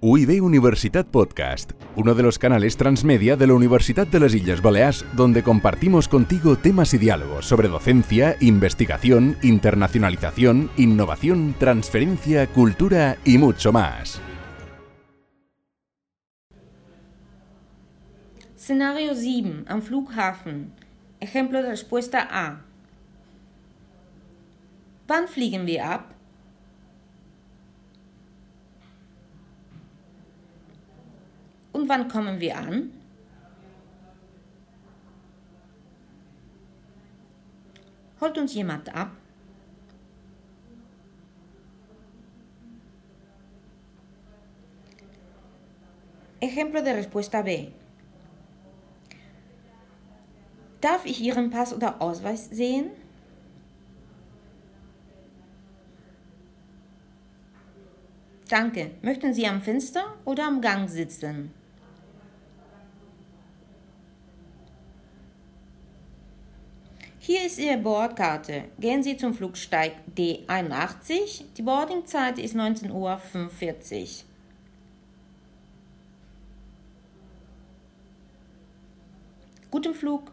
UIB Universitat Podcast, uno de los canales transmedia de la Universidad de las Islas Baleares, donde compartimos contigo temas y diálogos sobre docencia, investigación, internacionalización, innovación, transferencia, cultura y mucho más. Szenario 7 am Flughafen. Ejemplo de respuesta A. Wann fliegen ab? Und wann kommen wir an? Holt uns jemand ab? Ejemplo de respuesta B. Darf ich Ihren Pass oder Ausweis sehen? Danke. Möchten Sie am Fenster oder am Gang sitzen? Hier ist Ihre Bordkarte. Gehen Sie zum Flugsteig D81. Die Boardingzeit ist 19.45 Uhr. Guten Flug!